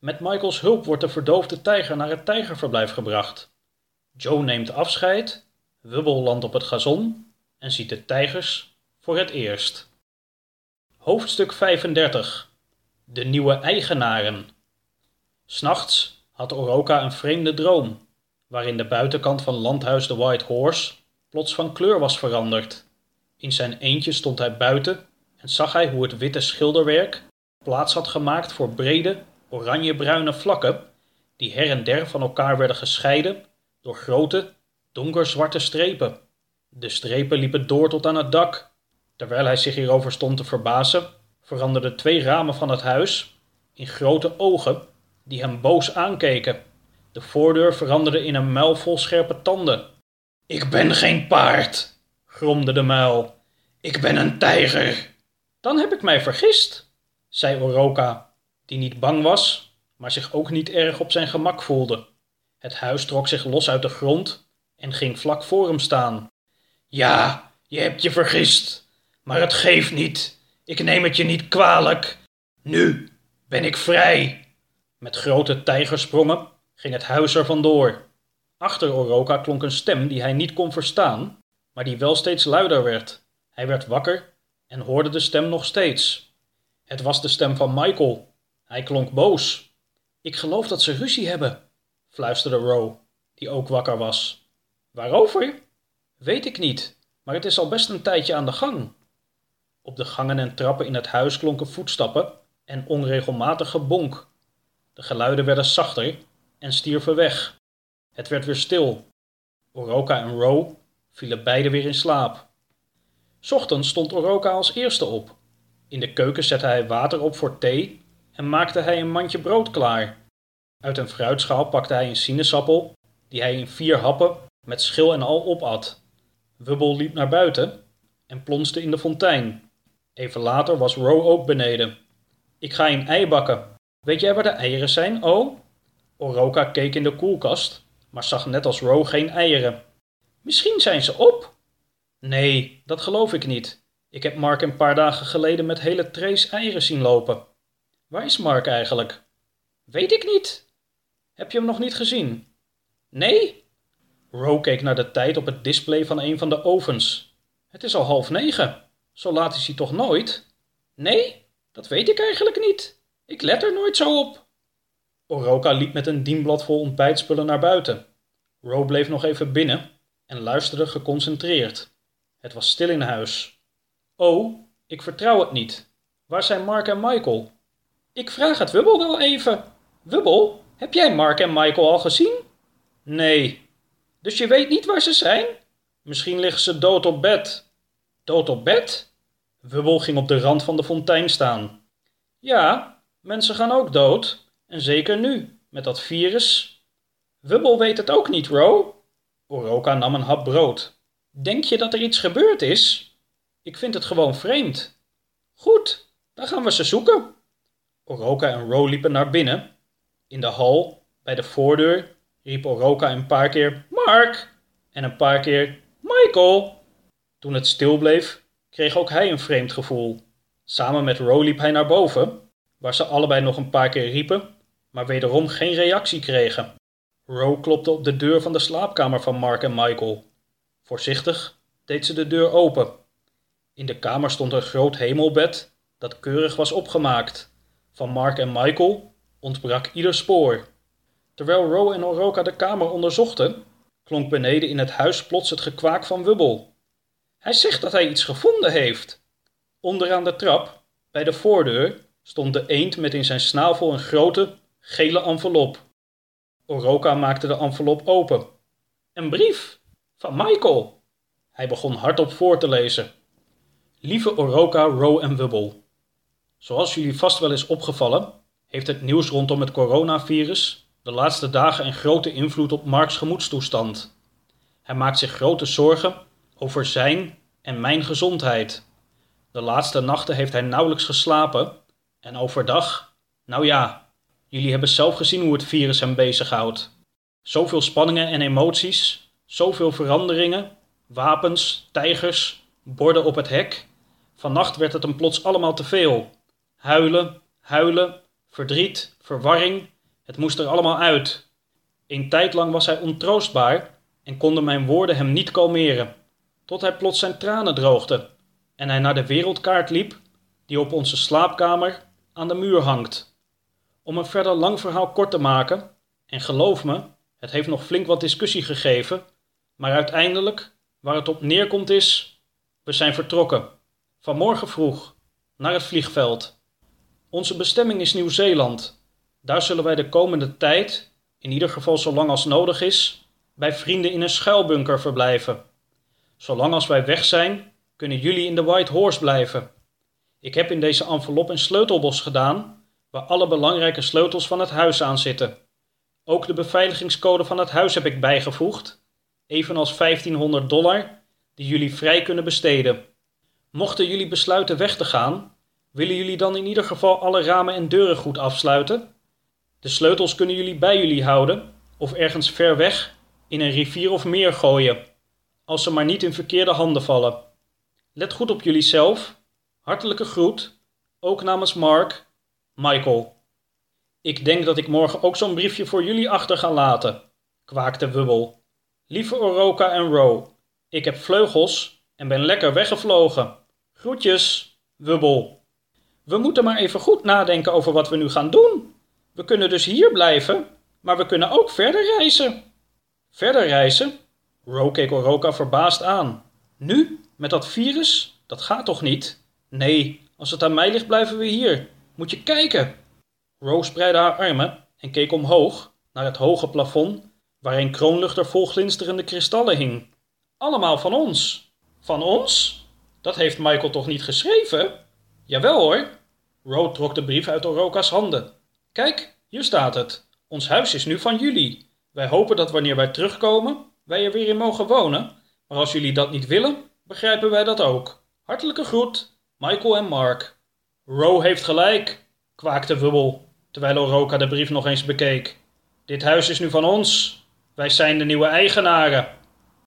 Met Michaels hulp wordt de verdoofde tijger naar het tijgerverblijf gebracht. Joe neemt afscheid, Wubble landt op het gazon en ziet de tijgers voor het eerst. Hoofdstuk 35 De nieuwe eigenaren S'nachts had Oroka een vreemde droom, waarin de buitenkant van landhuis de White Horse plots van kleur was veranderd. In zijn eentje stond hij buiten en zag hij hoe het witte schilderwerk plaats had gemaakt voor brede, oranjebruine vlakken, die her en der van elkaar werden gescheiden door grote, donkerzwarte strepen. De strepen liepen door tot aan het dak. Terwijl hij zich hierover stond te verbazen, veranderden twee ramen van het huis in grote ogen die hem boos aankeken. De voordeur veranderde in een muil vol scherpe tanden. Ik ben geen paard, gromde de muil. Ik ben een tijger. Dan heb ik mij vergist, zei Oroka, die niet bang was, maar zich ook niet erg op zijn gemak voelde. Het huis trok zich los uit de grond en ging vlak voor hem staan. Ja, je hebt je vergist, maar het geeft niet. Ik neem het je niet kwalijk. Nu ben ik vrij. Met grote tijgersprongen ging het huis er vandoor. Achter Oroka klonk een stem die hij niet kon verstaan, maar die wel steeds luider werd. Hij werd wakker en hoorde de stem nog steeds. Het was de stem van Michael. Hij klonk boos. Ik geloof dat ze ruzie hebben, fluisterde Row, die ook wakker was. Waarover? Weet ik niet, maar het is al best een tijdje aan de gang. Op de gangen en trappen in het huis klonken voetstappen en onregelmatig gebonk. De geluiden werden zachter en stierven weg. Het werd weer stil. Oroka en Row vielen beide weer in slaap. Ochtends stond Oroka als eerste op. In de keuken zette hij water op voor thee en maakte hij een mandje brood klaar. Uit een fruitschaal pakte hij een sinaasappel, die hij in vier happen met schil en al opat. Wubbel liep naar buiten en plonste in de fontein. Even later was Row ook beneden. Ik ga een ei bakken. Weet jij waar de eieren zijn, oh? Oroka keek in de koelkast, maar zag net als Row geen eieren. Misschien zijn ze op. Nee, dat geloof ik niet. Ik heb Mark een paar dagen geleden met hele trays eieren zien lopen. Waar is Mark eigenlijk? Weet ik niet. Heb je hem nog niet gezien? Nee? Row keek naar de tijd op het display van een van de ovens. Het is al half negen. Zo laat is hij toch nooit? Nee, dat weet ik eigenlijk niet. Ik let er nooit zo op. Oroka liep met een dienblad vol ontbijtspullen naar buiten. Row bleef nog even binnen en luisterde geconcentreerd. Het was stil in huis. Oh, ik vertrouw het niet. Waar zijn Mark en Michael? Ik vraag het Wubbel wel even. Wubbel, heb jij Mark en Michael al gezien? Nee. Dus je weet niet waar ze zijn? Misschien liggen ze dood op bed. Dood op bed? Wubbel ging op de rand van de fontein staan. Ja, mensen gaan ook dood. En zeker nu, met dat virus. Wubbel weet het ook niet, Ro. Oroka nam een hap brood. Denk je dat er iets gebeurd is? Ik vind het gewoon vreemd. Goed, dan gaan we ze zoeken. Oroka en Ro liepen naar binnen. In de hal, bij de voordeur, riep Oroka een paar keer Mark en een paar keer Michael. Toen het stil bleef, kreeg ook hij een vreemd gevoel. Samen met Ro liep hij naar boven, waar ze allebei nog een paar keer riepen, maar wederom geen reactie kregen. Ro klopte op de deur van de slaapkamer van Mark en Michael. Voorzichtig deed ze de deur open. In de kamer stond een groot hemelbed dat keurig was opgemaakt. Van Mark en Michael ontbrak ieder spoor. Terwijl Ro en Oroka de kamer onderzochten, klonk beneden in het huis plots het gekwaak van Wubbel. Hij zegt dat hij iets gevonden heeft. Onderaan de trap, bij de voordeur, stond de eend met in zijn snavel een grote, gele envelop. Oroka maakte de envelop open. Een brief van Michael. Hij begon hardop voor te lezen. Lieve Oroka, Ro en Wubbel. Zoals jullie vast wel is opgevallen, heeft het nieuws rondom het coronavirus de laatste dagen een grote invloed op Marks gemoedstoestand. Hij maakt zich grote zorgen over zijn en mijn gezondheid. De laatste nachten heeft hij nauwelijks geslapen en overdag, nou ja, jullie hebben zelf gezien hoe het virus hem bezighoudt. Zoveel spanningen en emoties, zoveel veranderingen, wapens, tijgers, borden op het hek. Vannacht werd het hem plots allemaal te veel. Huilen, huilen, Verdriet, verwarring, het moest er allemaal uit. Een tijd lang was hij ontroostbaar en konden mijn woorden hem niet kalmeren, tot hij plots zijn tranen droogde en hij naar de wereldkaart liep die op onze slaapkamer aan de muur hangt. Om een verder lang verhaal kort te maken, en geloof me, het heeft nog flink wat discussie gegeven, maar uiteindelijk, waar het op neerkomt is, we zijn vertrokken. Vanmorgen vroeg, naar het vliegveld. Onze bestemming is Nieuw-Zeeland. Daar zullen wij de komende tijd, in ieder geval zolang als nodig is, bij vrienden in een schuilbunker verblijven. Zolang als wij weg zijn, kunnen jullie in de White Horse blijven. Ik heb in deze envelop een sleutelbos gedaan, waar alle belangrijke sleutels van het huis aan zitten. Ook de beveiligingscode van het huis heb ik bijgevoegd, evenals 1500 dollar, die jullie vrij kunnen besteden. Mochten jullie besluiten weg te gaan, willen jullie dan in ieder geval alle ramen en deuren goed afsluiten? De sleutels kunnen jullie bij jullie houden of ergens ver weg in een rivier of meer gooien, als ze maar niet in verkeerde handen vallen. Let goed op jullie zelf. Hartelijke groet, ook namens Mark, Michael. Ik denk dat ik morgen ook zo'n briefje voor jullie achter ga laten, kwaakte Wubbel. Lieve Oroka en Ro, ik heb vleugels en ben lekker weggevlogen. Groetjes, Wubbel. We moeten maar even goed nadenken over wat we nu gaan doen. We kunnen dus hier blijven, maar we kunnen ook verder reizen. Verder reizen? Ro keek Oroka verbaasd aan. Nu? Met dat virus? Dat gaat toch niet? Nee, als het aan mij ligt blijven we hier. Moet je kijken. Ro spreidde haar armen en keek omhoog naar het hoge plafond waar een kroonluchter vol glinsterende kristallen hing. Allemaal van ons. Van ons? Dat heeft Michael toch niet geschreven? Jawel hoor. Ro trok de brief uit Oroka's handen. Kijk, hier staat het. Ons huis is nu van jullie. Wij hopen dat wanneer wij terugkomen, wij er weer in mogen wonen. Maar als jullie dat niet willen, begrijpen wij dat ook. Hartelijke groet, Michael en Mark. Ro heeft gelijk, kwaakte Wubbel, terwijl Oroka de brief nog eens bekeek. Dit huis is nu van ons. Wij zijn de nieuwe eigenaren.